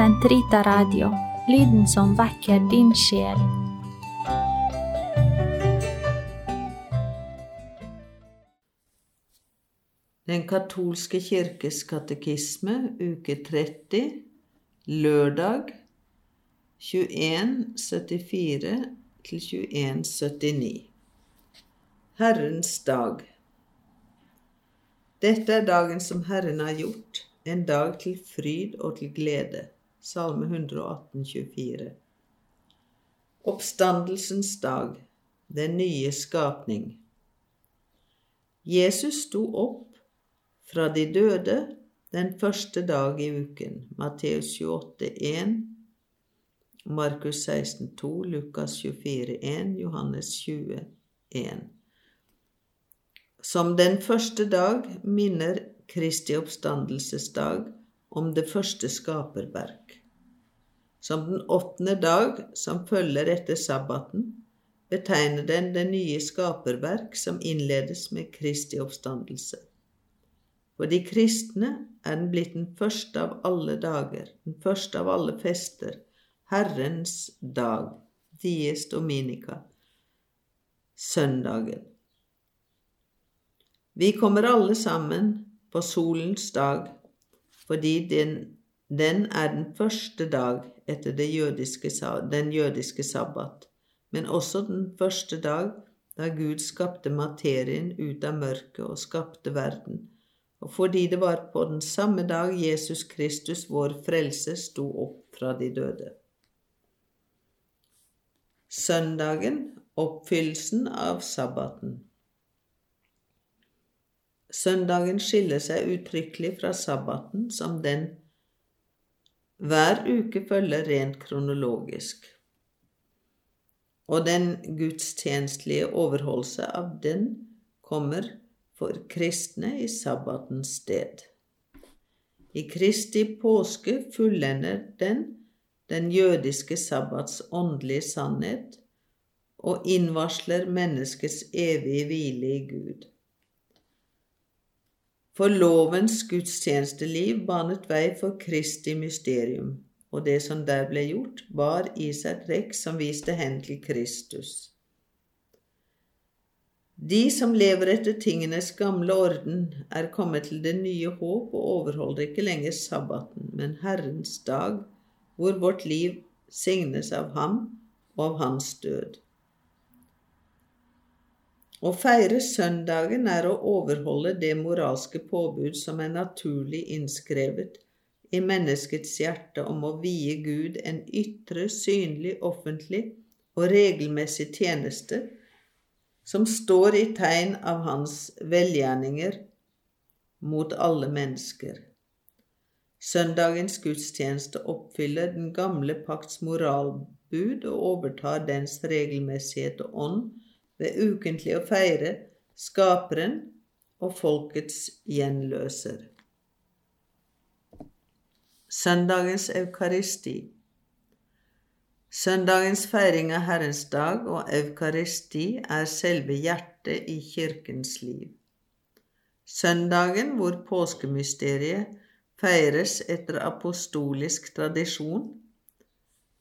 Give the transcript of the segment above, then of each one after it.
Sentrita Radio, lyden som vekker din sjel. Den katolske kirkes katekisme, uke 30, lørdag 21.74-2179. Herrens dag. Dette er dagen som Herren har gjort, en dag til fryd og til glede. Salme 118, 24. Oppstandelsens dag, den nye skapning. Jesus sto opp fra de døde den første dag i uken. Matteus 28, 1, Markus 16, 2, Lukas 24, 1, Johannes 20, 1. Som den første dag minner Kristi oppstandelsesdag om det første skaperverk. Som den åttende dag, som følger etter sabbaten, betegner den det nye skaperverk som innledes med Kristi oppstandelse. For de kristne er den blitt den første av alle dager, den første av alle fester, Herrens dag, dies dominica, søndagen. Vi kommer alle sammen på solens dag fordi den, den er den første dag etter jødiske, den jødiske sabbat, men også den første dag da Gud skapte materien ut av mørket og skapte verden, og fordi det var på den samme dag Jesus Kristus, vår frelse, sto opp fra de døde. Søndagen, oppfyllelsen av sabbaten. Søndagen skiller seg uttrykkelig fra sabbaten, som den hver uke følger rent kronologisk, og den gudstjenestelige overholdelse av den kommer for kristne i sabbatens sted. I Kristi påske fullender den den jødiske sabbats åndelige sannhet og innvarsler menneskets evige hvile i Gud. For lovens gudstjenesteliv banet vei for Kristi mysterium, og det som der ble gjort, var i seg trekk som viste hen til Kristus. De som lever etter tingenes gamle orden, er kommet til det nye håp og overholder ikke lenger sabbaten, men Herrens dag, hvor vårt liv signes av ham og av hans død. Å feire søndagen er å overholde det moralske påbud som er naturlig innskrevet i menneskets hjerte om å vie Gud en ytre, synlig, offentlig og regelmessig tjeneste som står i tegn av hans velgjerninger mot alle mennesker. Søndagens gudstjeneste oppfyller den gamle pakts moralbud og overtar dens regelmessighet og ånd ved ukentlig å feire Skaperen og folkets gjenløser. Søndagens eukaristi Søndagens feiring av Herrens dag og eukaristi er selve hjertet i kirkens liv. Søndagen hvor påskemysteriet feires etter apostolisk tradisjon,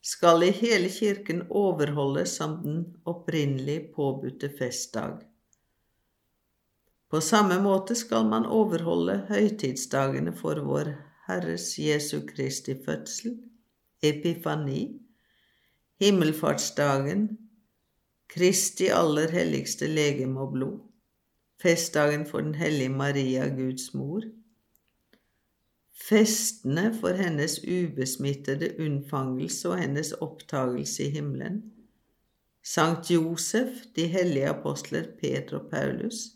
skal i hele kirken overholdes som den opprinnelig påbudte festdag. På samme måte skal man overholde høytidsdagene for vår Herres Jesu Kristi fødsel, epifani, himmelfartsdagen, Kristi aller helligste legeme og blod, festdagen for Den hellige Maria, Guds mor, festene for hennes ubesmittede unnfangelse og hennes opptagelse i himmelen, Sankt Josef, de hellige apostler Peter og Paulus,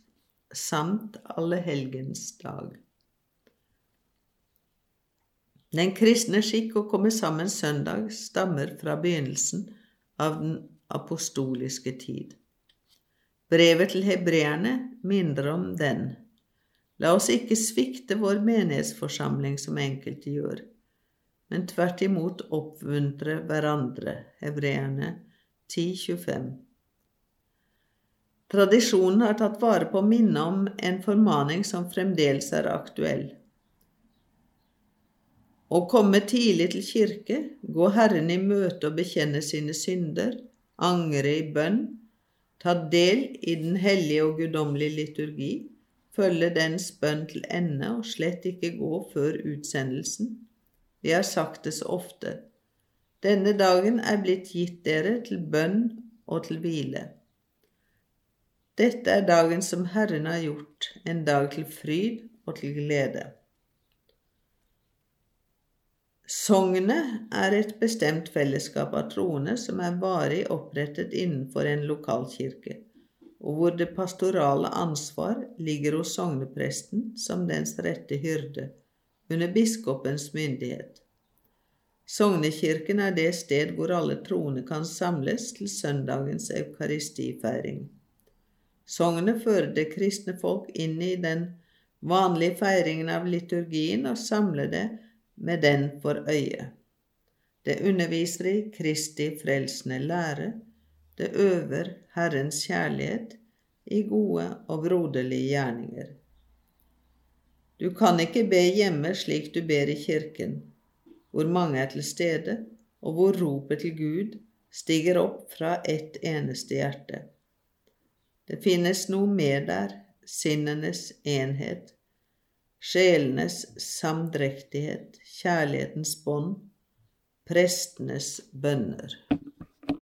samt alle helgens dag. Den kristne skikk å komme sammen søndag stammer fra begynnelsen av den apostoliske tid. Brevet til hebreerne minner om den. La oss ikke svikte vår menighetsforsamling som enkelte gjør, men tvert imot oppmuntre hverandre. Hebreerne 10.25. Tradisjonen har tatt vare på minnet om en formaning som fremdeles er aktuell. Å komme tidlig til kirke, gå Herren i møte og bekjenne sine synder, angre i bønn, ta del i den hellige og guddommelige liturgi, følge dens bønn til ende og slett ikke gå før utsendelsen. Vi har sagt det så ofte. Denne dagen er blitt gitt dere til bønn og til hvile. Dette er dagen som Herren har gjort, en dag til fryd og til glede. Sognet er et bestemt fellesskap av troende som er varig opprettet innenfor en lokalkirke, og hvor det pastorale ansvar ligger hos sognepresten som dens rette hyrde, under biskopens myndighet. Sognekirken er det sted hvor alle troende kan samles til søndagens eukaristifeiring. Sognet fører det kristne folk inn i den vanlige feiringen av liturgien og samler det med den for øye. Det underviser i Kristi frelsende lære, det øver Herrens kjærlighet i gode og broderlige gjerninger. Du kan ikke be hjemme slik du ber i kirken, hvor mange er til stede, og hvor ropet til Gud stiger opp fra ett eneste hjerte. Det finnes noe mer der, sinnenes enhet, sjelenes samdrektighet, kjærlighetens bånd, prestenes bønner.